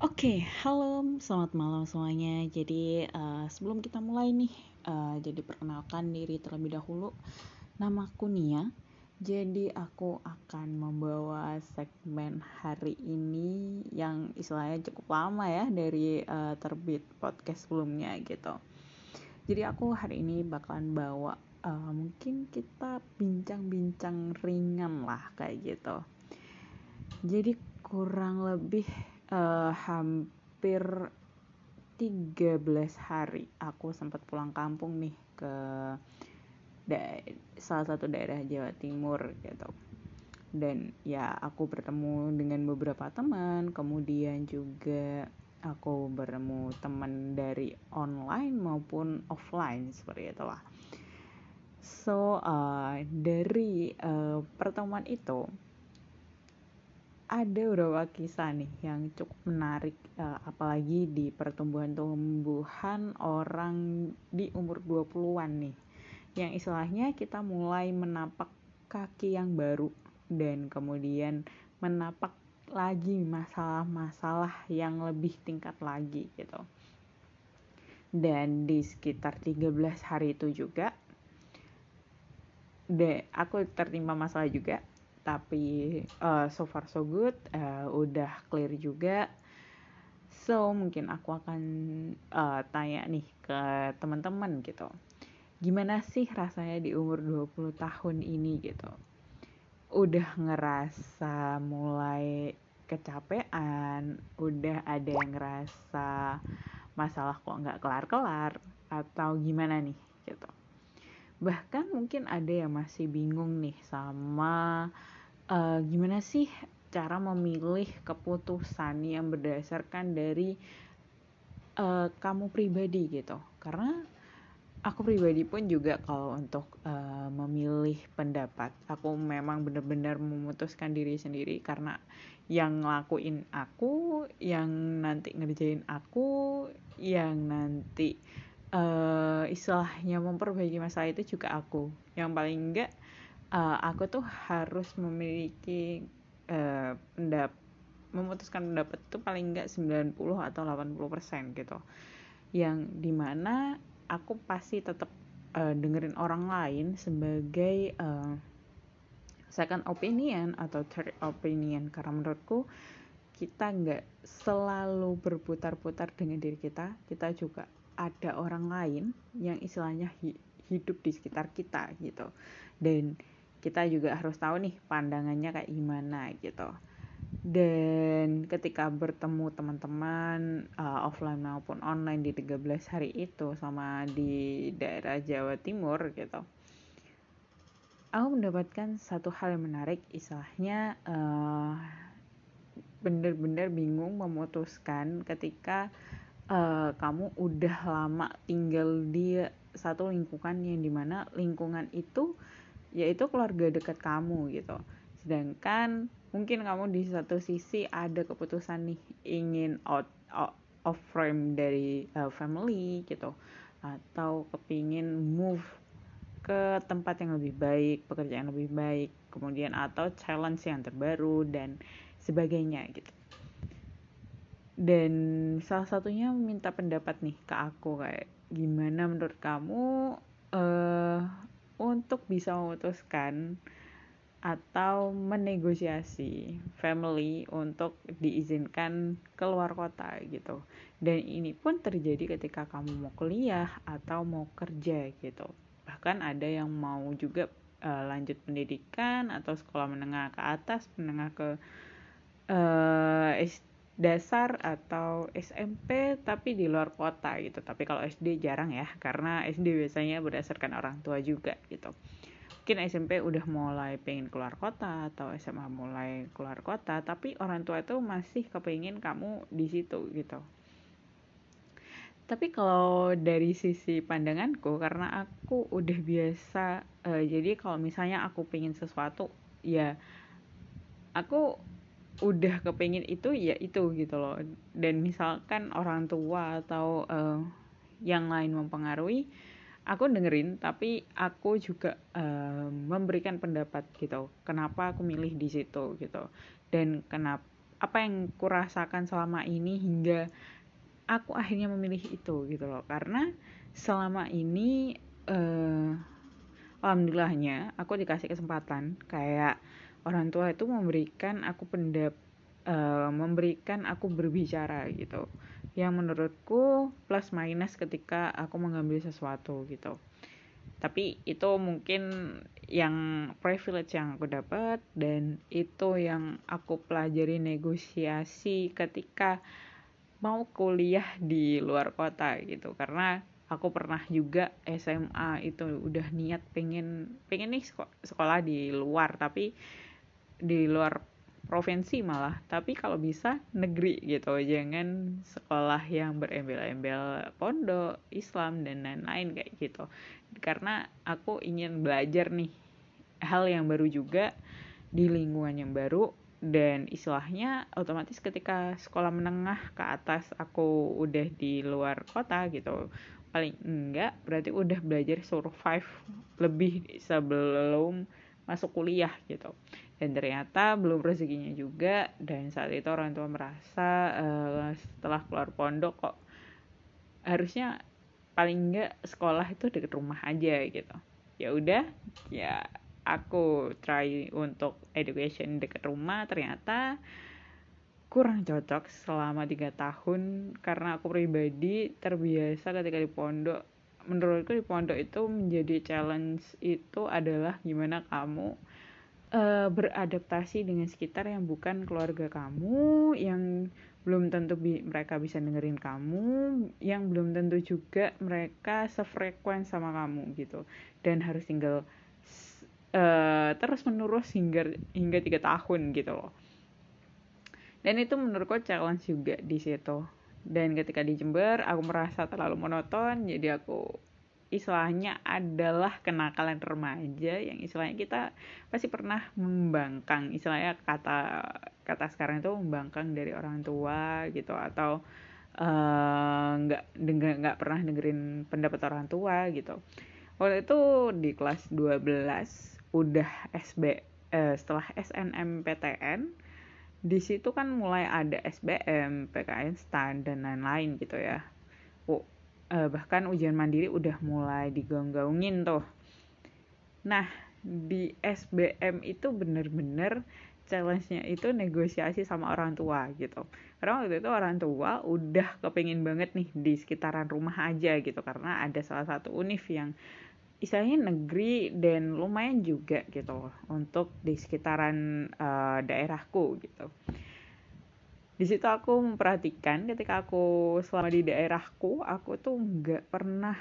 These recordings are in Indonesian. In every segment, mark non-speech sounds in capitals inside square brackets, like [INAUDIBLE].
Oke, halo, selamat malam semuanya. Jadi uh, sebelum kita mulai nih, uh, jadi perkenalkan diri terlebih dahulu. Namaku Nia. Jadi aku akan membawa segmen hari ini yang istilahnya cukup lama ya dari uh, terbit podcast sebelumnya gitu. Jadi aku hari ini bakalan bawa uh, mungkin kita bincang-bincang ringan lah kayak gitu. Jadi kurang lebih uh, hampir 13 hari aku sempat pulang kampung nih ke salah satu daerah Jawa Timur gitu. Dan ya aku bertemu dengan beberapa teman kemudian juga aku bertemu teman dari online maupun offline seperti itulah. So uh, dari uh, pertemuan itu ada beberapa kisah nih yang cukup menarik uh, apalagi di pertumbuhan-tumbuhan orang di umur 20-an nih. Yang istilahnya kita mulai menapak kaki yang baru dan kemudian menapak lagi masalah-masalah yang lebih tingkat lagi gitu. Dan di sekitar 13 hari itu juga de aku tertimpa masalah juga tapi uh, so far so good. Uh, udah clear juga. So mungkin aku akan uh, tanya nih ke teman-teman gitu. Gimana sih rasanya di umur 20 tahun ini gitu? Udah ngerasa mulai kecapean? Udah ada yang ngerasa masalah kok nggak kelar-kelar? Atau gimana nih gitu bahkan mungkin ada yang masih bingung nih sama uh, gimana sih cara memilih keputusan yang berdasarkan dari uh, kamu pribadi gitu. Karena aku pribadi pun juga kalau untuk uh, memilih pendapat aku memang benar-benar memutuskan diri sendiri. Karena yang ngelakuin aku yang nanti ngerjain aku yang nanti uh, istilahnya memperbaiki masalah itu juga aku. Yang paling enggak uh, aku tuh harus memiliki uh, pendap memutuskan pendapat itu paling enggak 90 atau 80 persen gitu. Yang di mana aku pasti tetap uh, dengerin orang lain sebagai uh, second opinion atau third opinion. Karena menurutku kita nggak selalu berputar-putar dengan diri kita kita juga ada orang lain yang istilahnya hidup di sekitar kita gitu. Dan kita juga harus tahu nih pandangannya kayak gimana gitu. Dan ketika bertemu teman-teman uh, offline maupun online di 13 hari itu sama di daerah Jawa Timur gitu. Aku mendapatkan satu hal yang menarik istilahnya uh, bener-bener bingung memutuskan ketika uh, kamu udah lama tinggal di satu lingkungan yang di mana lingkungan itu yaitu keluarga dekat kamu gitu. Sedangkan mungkin kamu di satu sisi ada keputusan nih ingin out, out of frame dari uh, family gitu. Atau kepingin move ke tempat yang lebih baik pekerjaan yang lebih baik kemudian atau challenge yang terbaru dan sebagainya gitu dan salah satunya minta pendapat nih ke aku kayak gimana menurut kamu uh, untuk bisa memutuskan atau menegosiasi family untuk diizinkan keluar kota gitu. Dan ini pun terjadi ketika kamu mau kuliah atau mau kerja gitu. Bahkan ada yang mau juga uh, lanjut pendidikan atau sekolah menengah ke atas menengah ke uh, dasar atau SMP tapi di luar kota gitu. Tapi kalau SD jarang ya karena SD biasanya berdasarkan orang tua juga gitu. Mungkin SMP udah mulai pengen keluar kota atau SMA mulai keluar kota tapi orang tua itu masih kepingin kamu di situ gitu. Tapi kalau dari sisi pandanganku karena aku udah biasa uh, jadi kalau misalnya aku pengen sesuatu ya aku udah kepengen itu ya itu gitu loh. Dan misalkan orang tua atau uh, yang lain mempengaruhi aku dengerin tapi aku juga uh, memberikan pendapat gitu. Kenapa aku milih di situ gitu. Dan kenapa apa yang kurasakan selama ini hingga aku akhirnya memilih itu gitu loh. Karena selama ini uh, alhamdulillahnya aku dikasih kesempatan kayak orang tua itu memberikan aku pendap uh, memberikan aku berbicara gitu. Yang menurutku plus minus ketika aku mengambil sesuatu gitu. Tapi itu mungkin yang privilege yang aku dapat dan itu yang aku pelajari negosiasi ketika mau kuliah di luar kota gitu. Karena aku pernah juga SMA itu udah niat pengen pengen nih sekolah di luar. Tapi di luar provinsi malah. Tapi kalau bisa negeri gitu. Jangan sekolah yang berembel-embel pondok Islam dan lain-lain kayak gitu. Karena aku ingin belajar nih hal yang baru juga di lingkungan yang baru. Dan istilahnya otomatis ketika sekolah menengah ke atas aku udah di luar kota gitu paling enggak berarti udah belajar survive lebih sebelum masuk kuliah gitu dan ternyata belum rezekinya juga. Dan saat itu orang tua merasa uh, setelah keluar pondok kok harusnya paling enggak sekolah itu deket rumah aja gitu. Ya udah ya aku try untuk education deket rumah. Ternyata kurang cocok selama tiga tahun. Karena aku pribadi terbiasa ketika di pondok. Menurutku di pondok itu menjadi challenge itu adalah gimana kamu uh, beradaptasi dengan sekitar yang bukan keluarga kamu, yang belum tentu bi mereka bisa dengerin kamu, yang belum tentu juga mereka sefrekuen sama kamu gitu, dan harus tinggal uh, terus menerus hingga hingga tiga tahun gitu loh. Dan itu menurutku challenge juga di situ. Dan ketika di Jember, aku merasa terlalu monoton, jadi aku istilahnya adalah kenakalan remaja yang istilahnya kita pasti pernah membangkang istilahnya kata kata sekarang itu membangkang dari orang tua gitu atau eh, nggak uh, dengar nggak pernah dengerin pendapat orang tua gitu waktu itu di kelas 12 udah SB uh, eh, setelah SNMPTN di situ kan mulai ada SBM, PKN STAN dan lain-lain gitu ya. Uh, bahkan ujian mandiri udah mulai digaung-gaungin tuh. Nah di SBM itu bener-bener challenge-nya itu negosiasi sama orang tua gitu. Karena waktu itu orang tua udah kepingin banget nih di sekitaran rumah aja gitu. Karena ada salah satu univ yang istilahnya negeri dan lumayan juga gitu untuk di sekitaran uh, daerahku gitu di situ aku memperhatikan ketika aku selama di daerahku aku tuh nggak pernah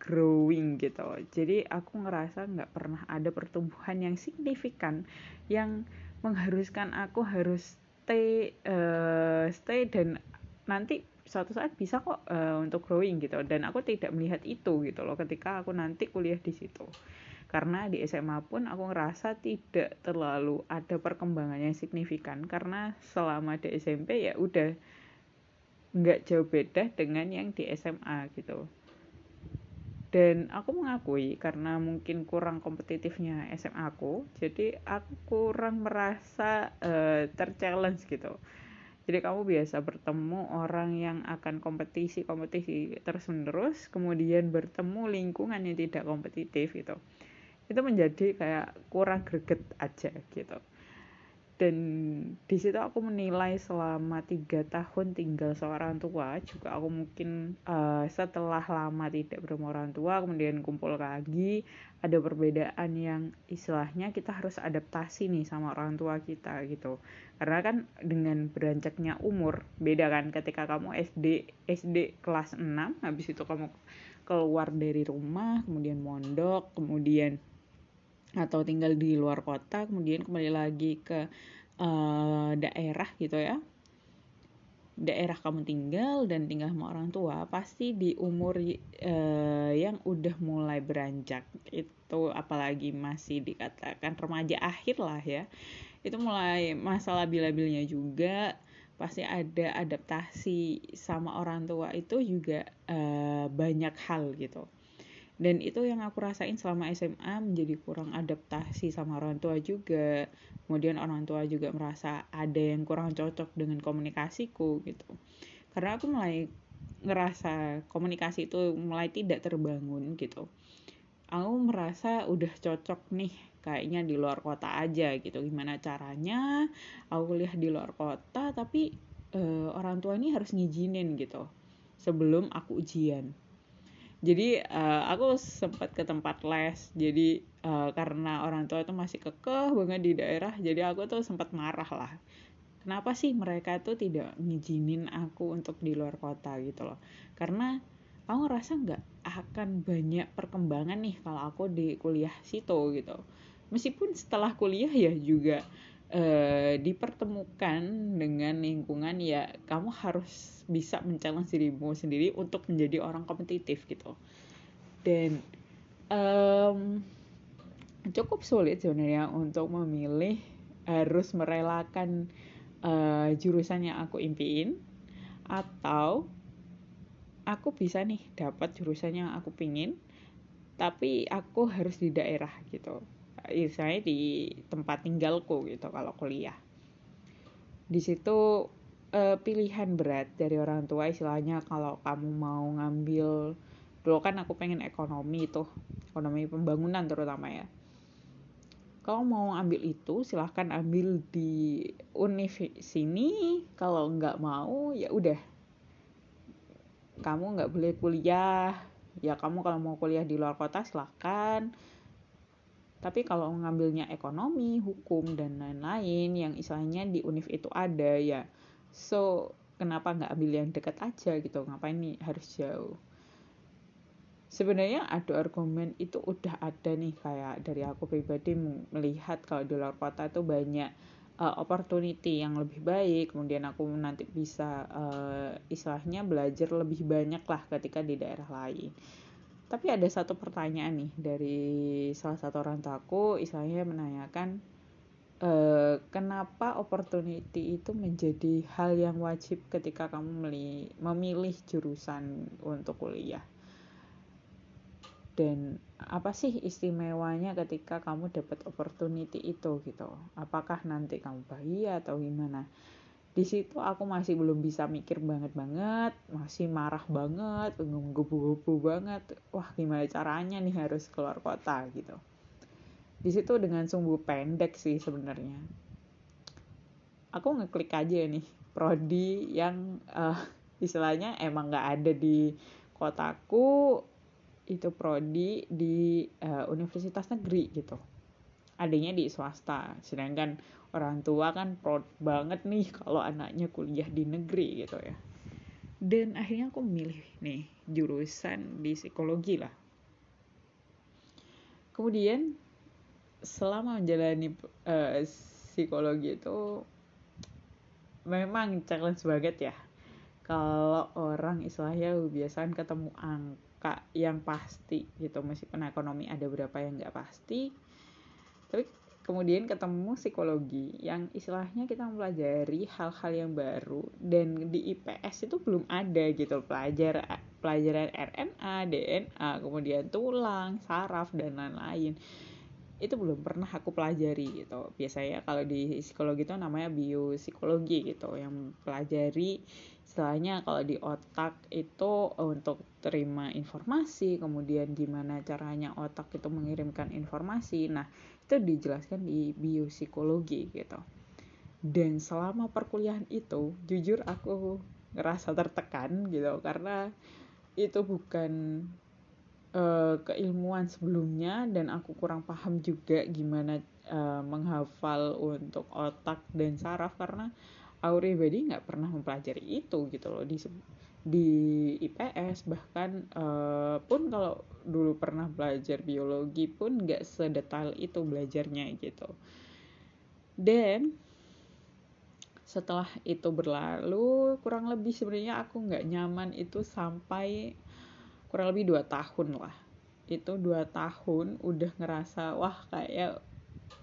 growing gitu. Jadi aku ngerasa nggak pernah ada pertumbuhan yang signifikan yang mengharuskan aku harus stay uh, stay dan nanti suatu saat bisa kok uh, untuk growing gitu. Dan aku tidak melihat itu gitu loh ketika aku nanti kuliah di situ karena di SMA pun aku ngerasa tidak terlalu ada perkembangan yang signifikan. Karena selama di SMP ya udah nggak jauh beda dengan yang di SMA gitu. Dan aku mengakui karena mungkin kurang kompetitifnya SMA aku jadi aku kurang merasa uh, terchallenge gitu. Jadi kamu biasa bertemu orang yang akan kompetisi kompetisi terus menerus kemudian bertemu lingkungan yang tidak kompetitif gitu itu menjadi kayak kurang greget aja gitu. Dan di situ aku menilai selama tiga tahun tinggal seorang tua juga aku mungkin uh, setelah lama tidak bertemu orang tua kemudian kumpul lagi ada perbedaan yang istilahnya kita harus adaptasi nih sama orang tua kita gitu. Karena kan dengan beranjaknya umur beda kan ketika kamu SD SD kelas 6 habis itu kamu keluar dari rumah kemudian mondok kemudian atau tinggal di luar kota kemudian kembali lagi ke uh, daerah gitu ya. Daerah kamu tinggal dan tinggal sama orang tua pasti di umur uh, yang udah mulai beranjak itu apalagi masih dikatakan remaja akhir lah ya itu mulai masalah labil-labilnya juga. Pasti ada adaptasi sama orang tua itu juga uh, banyak hal gitu dan itu yang aku rasain selama SMA menjadi kurang adaptasi sama orang tua juga. Kemudian orang tua juga merasa ada yang kurang cocok dengan komunikasiku gitu. Karena aku mulai ngerasa komunikasi itu mulai tidak terbangun gitu. Aku merasa udah cocok nih kayaknya di luar kota aja gitu. Gimana caranya? Aku kuliah di luar kota tapi uh, orang tua ini harus ngizinin gitu. Sebelum aku ujian jadi uh, aku sempat ke tempat les. Jadi uh, karena orang tua itu masih kekeh banget di daerah jadi aku tuh sempat marah lah. Kenapa sih mereka tuh tidak ngizinin aku untuk di luar kota gitu loh? Karena aku ngerasa nggak akan banyak perkembangan nih kalau aku di kuliah situ gitu. Meskipun setelah kuliah ya juga uh, dipertemukan dengan lingkungan ya kamu harus bisa mencalon dirimu sendiri untuk menjadi orang kompetitif gitu. Dan um, cukup sulit sebenarnya untuk memilih harus merelakan uh, jurusan yang aku impiin atau aku bisa nih dapat jurusan yang aku pingin tapi aku harus di daerah gitu istilahnya di tempat tinggalku gitu kalau kuliah. Di situ uh, pilihan berat dari orang tua istilahnya kalau kamu mau ngambil dulu kan aku pengen ekonomi itu ekonomi pembangunan terutama ya. Kalau mau ambil itu silahkan ambil di univ sini kalau nggak mau ya udah. Kamu nggak boleh kuliah ya kamu kalau mau kuliah di luar kota silahkan tapi kalau ngambilnya ekonomi, hukum, dan lain-lain yang istilahnya di UNIF itu ada ya. So, kenapa nggak ambil yang dekat aja gitu? Ngapain nih harus jauh? Sebenarnya ada argumen itu udah ada nih kayak dari aku pribadi melihat kalau di luar kota itu banyak uh, opportunity yang lebih baik kemudian aku nanti bisa uh, istilahnya belajar lebih banyak lah ketika di daerah lain tapi ada satu pertanyaan nih dari salah satu orang tuaku istilahnya menanyakan e, kenapa opportunity itu menjadi hal yang wajib ketika kamu memilih jurusan untuk kuliah? Dan apa sih istimewanya ketika kamu dapat opportunity itu gitu? Apakah nanti kamu bahagia atau gimana di situ aku masih belum bisa mikir banget banget masih marah banget ngebu-gebu banget. Wah gimana caranya nih harus keluar kota gitu. Di situ dengan sumbu pendek sih sebenarnya. Aku ngeklik aja nih prodi yang uh, istilahnya emang nggak ada di kotaku itu prodi di uh, universitas negeri gitu adanya di swasta. Sedangkan orang tua kan proud banget nih kalau anaknya kuliah di negeri gitu ya. Dan akhirnya aku memilih nih jurusan di psikologi lah. Kemudian selama menjalani uh, psikologi itu memang challenge banget ya. Kalau orang istilahnya biasanya ketemu angka yang pasti gitu. Meskipun ekonomi ada beberapa yang nggak pasti tapi kemudian ketemu psikologi yang istilahnya kita mempelajari hal-hal yang baru dan di IPS itu belum ada gitu. Pelajar pelajaran RNA, DNA, kemudian tulang, saraf dan lain-lain. Itu belum pernah aku pelajari gitu. Biasanya kalau di psikologi itu namanya biopsikologi gitu yang pelajari istilahnya kalau di otak itu untuk terima informasi kemudian gimana caranya otak itu mengirimkan informasi. Nah itu dijelaskan di biopsikologi gitu. Dan selama perkuliahan itu jujur aku ngerasa tertekan gitu karena itu bukan uh, keilmuan sebelumnya dan aku kurang paham juga gimana uh, menghafal untuk otak dan saraf karena aku pribadi nggak pernah mempelajari itu gitu loh. Di di IPS bahkan uh, pun kalau dulu pernah belajar biologi pun nggak sedetail itu belajarnya gitu. Dan setelah itu berlalu kurang lebih sebenarnya aku nggak nyaman itu sampai kurang lebih dua tahun lah. Itu dua tahun udah ngerasa wah kayak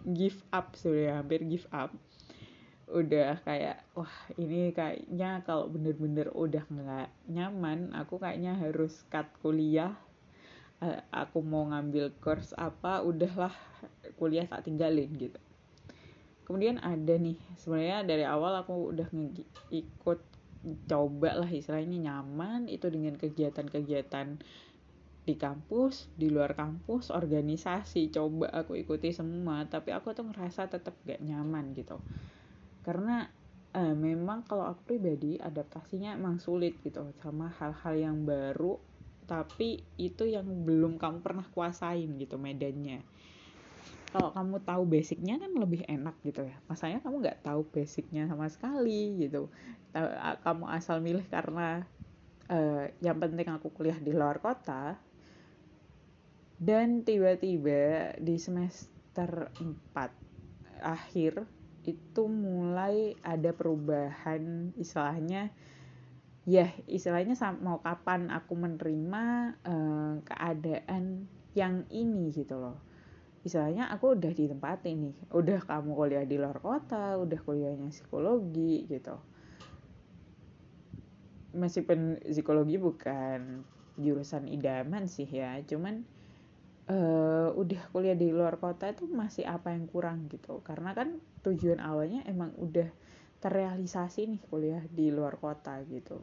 give up sudah hampir give up udah kayak wah ini kayaknya kalau bener-bener udah nggak nyaman aku kayaknya harus cut kuliah. Uh, aku mau ngambil course apa udahlah kuliah tak tinggalin gitu. Kemudian ada nih sebenarnya dari awal aku udah ikut coba lah istilahnya nyaman itu dengan kegiatan-kegiatan di kampus, di luar kampus, organisasi, coba aku ikuti semua, tapi aku tuh ngerasa tetap gak nyaman gitu. Karena eh, memang kalau aku pribadi adaptasinya emang sulit gitu sama hal-hal yang baru, tapi itu yang belum kamu pernah kuasain gitu medannya. Kalau kamu tahu basicnya kan lebih enak gitu ya. Masanya kamu nggak tahu basicnya sama sekali gitu. Kamu asal milih karena uh, yang penting aku kuliah di luar kota dan tiba-tiba di semester 4 akhir itu mulai ada perubahan. Istilahnya ya istilahnya mau kapan aku menerima uh, keadaan yang ini gitu loh. Istilahnya aku udah di tempat ini udah kamu kuliah di luar kota udah kuliahnya psikologi gitu. Meskipun psikologi bukan jurusan idaman sih ya cuman uh, udah kuliah di luar kota itu masih apa yang kurang gitu. Karena kan tujuan awalnya emang udah terrealisasi nih kuliah di luar kota gitu.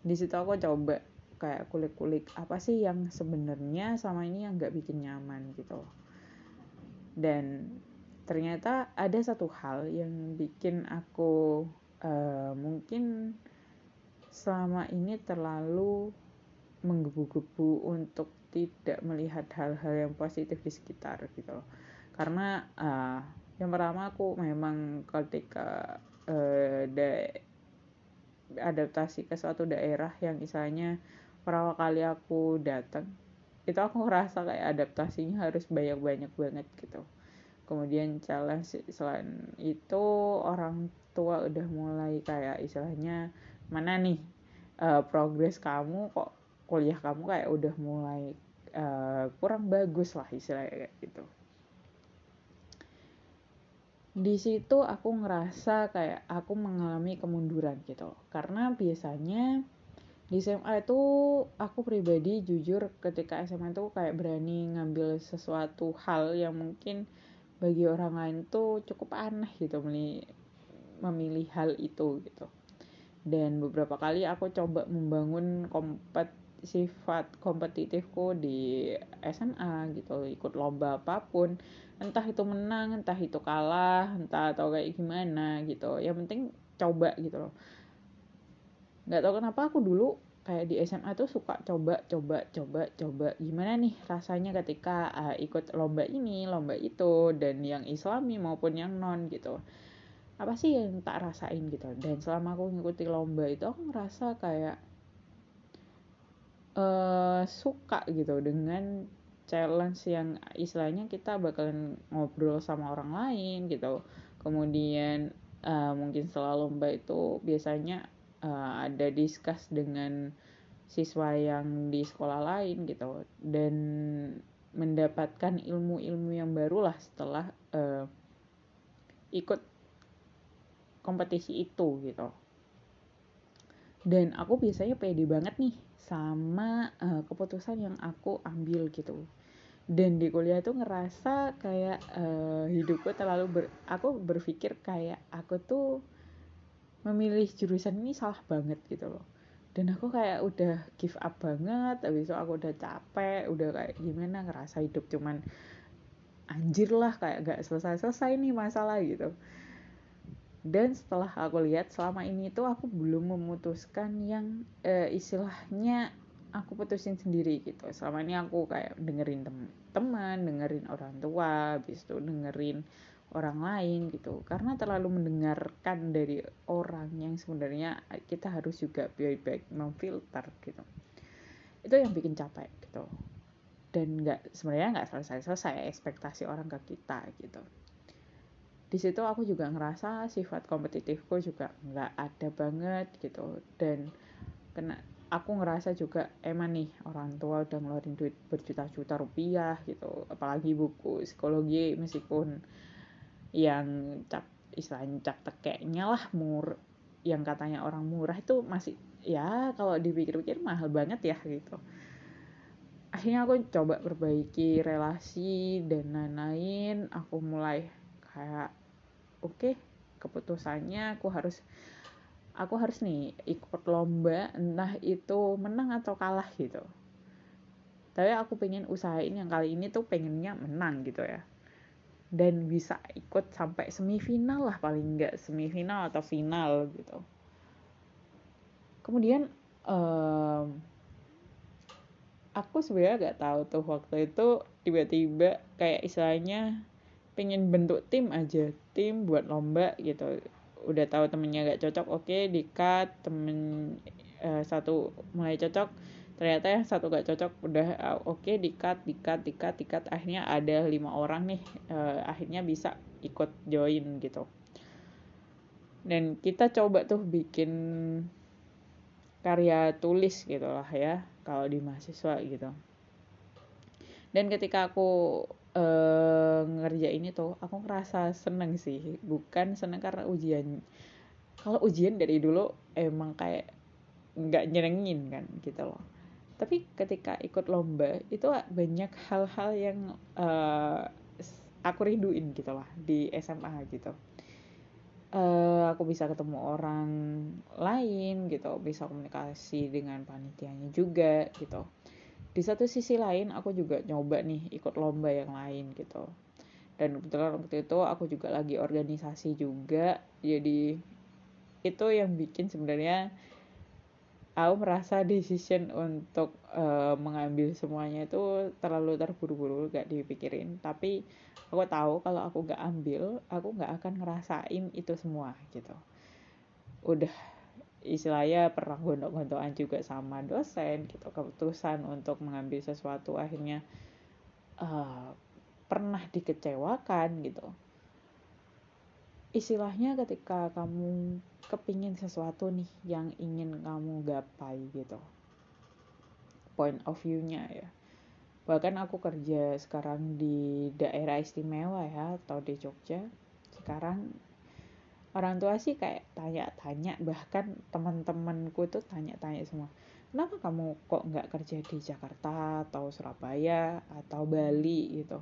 Di situ aku coba kayak kulik-kulik apa sih yang sebenarnya sama ini yang nggak bikin nyaman gitu. Dan ternyata ada satu hal yang bikin aku uh, mungkin selama ini terlalu menggebu-gebu untuk tidak melihat hal-hal yang positif di sekitar gitu loh. Karena uh, yang pertama aku memang ketika uh, da adaptasi ke suatu daerah yang misalnya pertama kali aku datang itu aku ngerasa kayak adaptasinya harus banyak-banyak banget gitu. Kemudian challenge selain itu orang tua udah mulai kayak istilahnya mana nih uh, progres kamu kok kuliah kamu kayak udah mulai uh, kurang bagus lah istilahnya kayak gitu. Di situ aku ngerasa kayak aku mengalami kemunduran gitu karena biasanya di SMA itu aku pribadi jujur ketika SMA itu kayak berani ngambil sesuatu hal yang mungkin bagi orang lain tuh cukup aneh gitu memilih, memilih hal itu gitu. Dan beberapa kali aku coba membangun kompet sifat kompetitifku di SMA gitu ikut lomba apa pun. Entah itu menang entah itu kalah entah atau kayak gimana gitu. Yang penting coba gitu loh. Nggak tahu kenapa aku dulu kayak di SMA tuh suka coba coba coba coba. Gimana nih rasanya ketika uh, ikut lomba ini lomba itu dan yang islami maupun yang non gitu. Apa sih yang tak rasain gitu? Dan selama aku ngikuti lomba itu aku ngerasa kayak uh, suka gitu dengan challenge yang istilahnya kita bakalan ngobrol sama orang lain gitu. Kemudian uh, mungkin setelah lomba itu biasanya uh, ada discuss dengan siswa yang di sekolah lain gitu dan mendapatkan ilmu-ilmu yang baru lah setelah uh, ikut kompetisi itu gitu. Dan aku biasanya pede banget nih sama uh, keputusan yang aku ambil gitu. Dan di kuliah tuh ngerasa kayak uh, hidupku terlalu ber, aku berpikir kayak aku tuh memilih jurusan ini salah banget gitu loh. Dan aku kayak udah give up banget habis itu aku udah capek udah kayak gimana ngerasa hidup cuman anjir lah kayak gak selesai-selesai nih masalah gitu dan setelah aku lihat selama ini tuh aku belum memutuskan yang uh, istilahnya aku putusin sendiri gitu. Selama ini aku kayak dengerin teman dengerin orang tua habis itu dengerin orang lain gitu. Karena terlalu mendengarkan dari orang yang sebenarnya kita harus juga baik-baik memfilter gitu. Itu yang bikin capek gitu. Dan nggak sebenarnya nggak selesai-selesai ekspektasi orang ke kita gitu di situ aku juga ngerasa sifat kompetitifku juga nggak ada banget gitu. Dan kena aku ngerasa juga emang nih orang tua udah ngeluarin duit berjuta-juta rupiah gitu. Apalagi buku psikologi meskipun yang cap istilahnya cap tekeknya lah mur yang katanya orang murah itu masih ya kalau dipikir-pikir mahal banget ya gitu. Akhirnya aku coba perbaiki relasi dan lain-lain. Aku mulai kayak oke okay, keputusannya aku harus aku harus nih ikut lomba entah itu menang atau kalah gitu. Tapi aku pengen usahain yang kali ini tuh pengennya menang gitu ya. Dan bisa ikut sampai semifinal lah paling enggak semifinal atau final gitu. Kemudian um, aku sebenarnya gak tahu tuh waktu itu tiba-tiba kayak istilahnya pengen bentuk tim aja. Tim buat lomba gitu. Udah tahu temennya gak cocok oke okay, di cut temen uh, satu mulai cocok ternyata yang satu gak cocok udah uh, oke okay, di cut di cut di cut di cut akhirnya ada lima orang nih uh, akhirnya bisa ikut join gitu. Dan kita coba tuh bikin karya tulis gitu lah ya kalau di mahasiswa gitu. Dan ketika aku uh, ngerjain itu aku ngerasa seneng sih. Bukan seneng karena ujian. Kalau ujian dari dulu emang kayak nggak nyenengin kan gitu loh. Tapi ketika ikut lomba itu banyak hal-hal yang uh, aku rinduin gitu lah di SMA gitu. Uh, aku bisa ketemu orang lain gitu bisa komunikasi dengan panitianya juga gitu di satu sisi lain aku juga nyoba nih ikut lomba yang lain gitu. Dan kebetulan waktu itu aku juga lagi organisasi juga. Jadi itu yang bikin sebenarnya aku merasa decision untuk uh, mengambil semuanya itu terlalu terburu-buru gak dipikirin. Tapi aku tahu kalau aku gak ambil aku gak akan ngerasain itu semua gitu. Udah istilahnya pernah gondok-gondokan juga sama dosen gitu keputusan untuk mengambil sesuatu akhirnya uh, pernah dikecewakan gitu. Istilahnya ketika kamu kepingin sesuatu nih yang ingin kamu gapai gitu. Point of view-nya ya. Bahkan aku kerja sekarang di daerah istimewa ya atau di Jogja. Sekarang orang tua sih kayak tanya-tanya bahkan teman-temanku tuh tanya-tanya semua kenapa kamu kok nggak kerja di Jakarta atau Surabaya atau Bali? Gitu.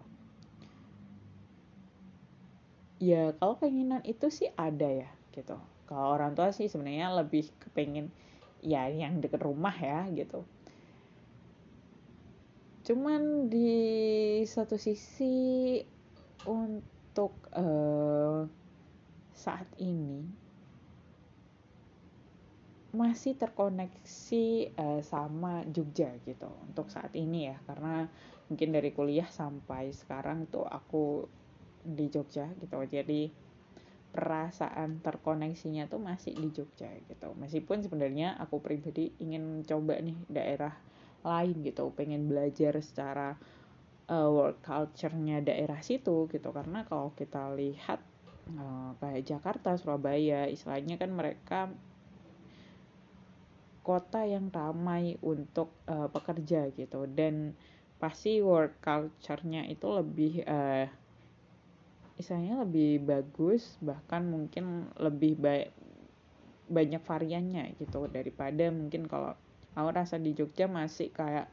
Ya kalau keinginan itu sih ada ya gitu. Kalau orang tua sih sebenarnya lebih kepengen ya yang deket rumah ya gitu. Cuman di satu sisi untuk uh, saat ini masih terkoneksi uh, sama Jogja gitu untuk saat ini ya. Karena mungkin dari kuliah sampai sekarang tuh aku di Jogja gitu. Jadi perasaan terkoneksinya tuh masih di Jogja gitu. Meskipun sebenarnya aku pribadi ingin coba nih daerah lain gitu. Pengen belajar secara uh, world culture-nya daerah situ gitu. Karena kalau kita lihat uh, kayak Jakarta Surabaya istilahnya kan mereka kota yang ramai untuk uh, pekerja gitu. Dan pasti work culture-nya itu lebih uh, istilahnya lebih bagus bahkan mungkin lebih baik banyak variannya gitu. Daripada mungkin kalau aku rasa di Jogja masih kayak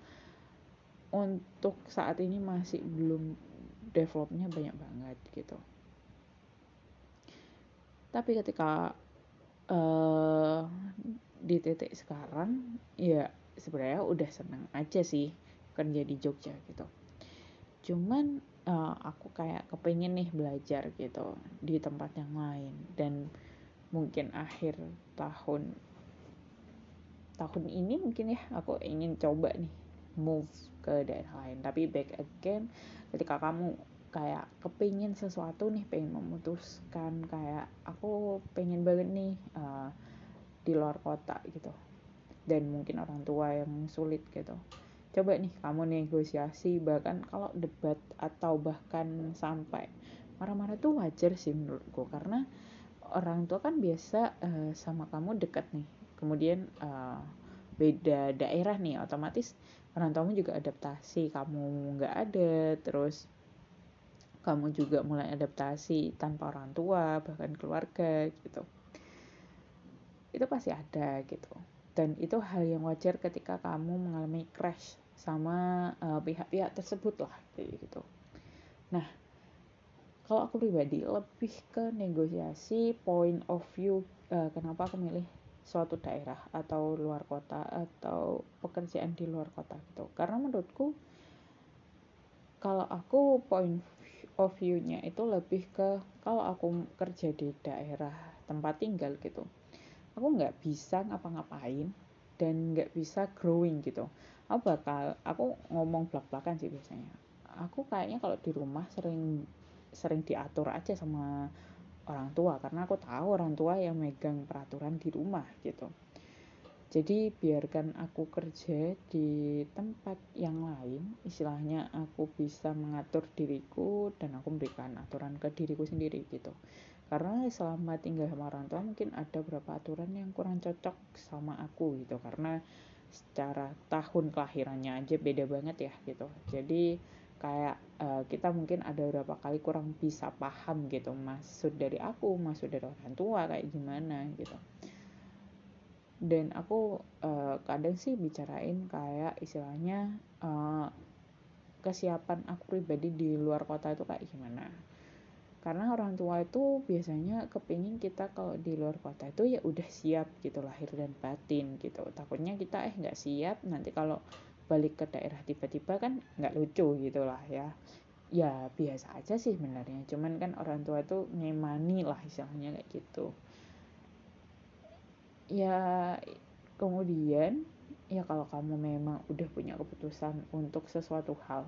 untuk saat ini masih belum developnya banyak banget gitu tapi ketika uh, di titik sekarang ya sebenarnya udah seneng aja sih kerja di Jogja gitu. Cuman uh, aku kayak kepengen nih belajar gitu di tempat yang lain. Dan mungkin akhir tahun tahun ini mungkin ya aku ingin coba nih move ke daerah lain. Tapi back again ketika kamu kayak kepingin sesuatu nih pengen memutuskan kayak aku pengen banget nih uh, di luar kota gitu. Dan mungkin orang tua yang sulit gitu. Coba nih kamu negosiasi bahkan kalau debat atau bahkan sampai marah-marah tuh wajar sih menurutku. Karena orang tua kan biasa uh, sama kamu dekat nih. Kemudian uh, beda daerah nih otomatis orang tuamu juga adaptasi kamu nggak ada terus kamu juga mulai adaptasi tanpa orang tua bahkan keluarga gitu. Itu pasti ada gitu. Dan itu hal yang wajar ketika kamu mengalami crash sama pihak pihak-pihak tersebut lah gitu. Nah kalau aku pribadi lebih ke negosiasi point of view uh, kenapa aku milih suatu daerah atau luar kota atau pekerjaan di luar kota gitu. Karena menurutku kalau aku point of view-nya itu lebih ke kalau aku kerja di daerah tempat tinggal gitu aku nggak bisa ngapa-ngapain dan nggak bisa growing gitu. Aku bakal aku ngomong belak-belakan sih biasanya. Aku kayaknya kalau di rumah sering sering diatur aja sama orang tua karena aku tahu orang tua yang megang peraturan di rumah gitu jadi biarkan aku kerja di tempat yang lain. Istilahnya aku bisa mengatur diriku dan aku memberikan aturan ke diriku sendiri gitu. Karena selama tinggal sama orang tua mungkin ada beberapa aturan yang kurang cocok sama aku gitu. Karena secara tahun kelahirannya aja beda banget ya gitu. Jadi kayak uh, kita mungkin ada beberapa kali kurang bisa paham gitu. Maksud dari aku maksud dari orang tua kayak gimana gitu dan aku uh, kadang sih bicarain kayak istilahnya uh, kesiapan aku pribadi di luar kota itu kayak gimana. Karena orang tua itu biasanya kepingin kita kalau di luar kota itu ya udah siap gitu lahir dan batin gitu. Takutnya kita eh nggak siap nanti kalau balik ke daerah tiba-tiba kan nggak lucu gitu lah ya. Ya biasa aja sih sebenarnya. Cuman kan orang tua tuh ngemani lah istilahnya kayak gitu ya kemudian ya kalau kamu memang udah punya keputusan untuk sesuatu hal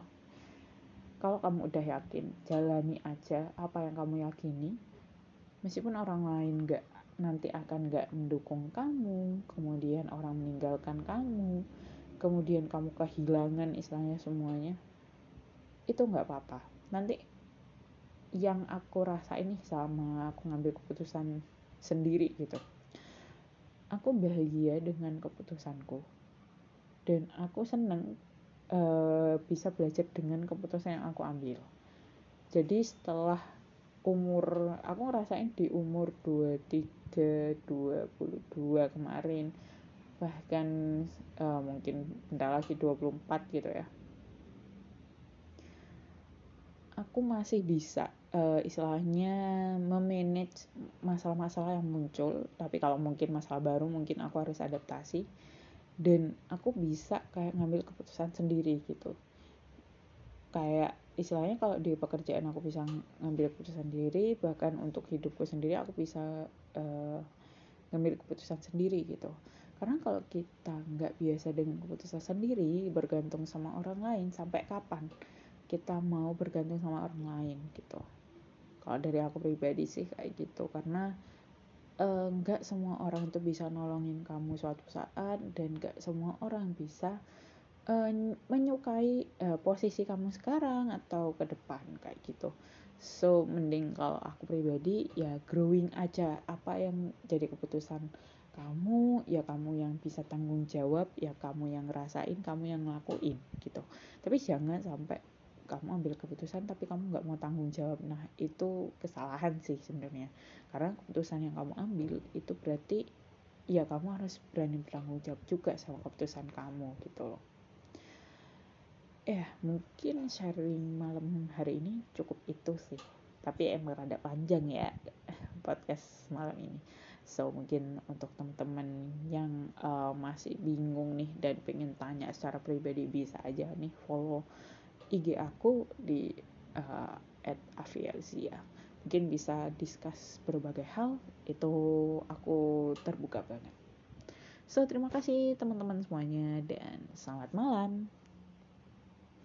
kalau kamu udah yakin jalani aja apa yang kamu yakini. Meskipun orang lain nggak nanti akan nggak mendukung kamu kemudian orang meninggalkan kamu kemudian kamu kehilangan istilahnya semuanya itu nggak apa-apa. Nanti yang aku rasa ini sama aku ngambil keputusan sendiri gitu aku bahagia dengan keputusanku. Dan aku seneng uh, bisa belajar dengan keputusan yang aku ambil. Jadi setelah umur aku ngerasain di umur 23 22 kemarin bahkan uh, mungkin bentar lagi 24 gitu ya. Aku masih bisa uh, istilahnya memanage masalah-masalah yang muncul. Tapi kalau mungkin masalah baru mungkin aku harus adaptasi. Dan aku bisa kayak ngambil keputusan sendiri gitu. Kayak istilahnya kalau di pekerjaan aku bisa ngambil keputusan sendiri bahkan untuk hidupku sendiri aku bisa uh, ngambil keputusan sendiri gitu. Karena kalau kita nggak biasa dengan keputusan sendiri bergantung sama orang lain sampai kapan kita mau bergantung sama orang lain gitu kalau dari aku pribadi sih kayak gitu karena eh, nggak uh, semua orang itu bisa nolongin kamu suatu saat dan nggak semua orang bisa uh, menyukai uh, posisi kamu sekarang atau ke depan kayak gitu. So mending kalau aku pribadi ya growing aja apa yang jadi keputusan kamu ya kamu yang bisa tanggung jawab ya kamu yang ngerasain kamu yang ngelakuin gitu. Tapi jangan sampai kamu ambil keputusan tapi kamu nggak mau tanggung jawab. Nah itu kesalahan sih sebenarnya. Karena keputusan yang kamu ambil itu berarti ya kamu harus berani bertanggung jawab juga sama keputusan kamu gitu loh. Ya mungkin sharing malam hari ini cukup itu sih. Tapi emang rada panjang ya [LAUGHS] podcast malam ini. So mungkin untuk teman-teman yang uh, masih bingung nih dan pengen tanya secara pribadi bisa aja nih follow IG aku di uh, mungkin bisa discuss berbagai hal itu aku terbuka banget. So terima kasih teman-teman semuanya dan selamat malam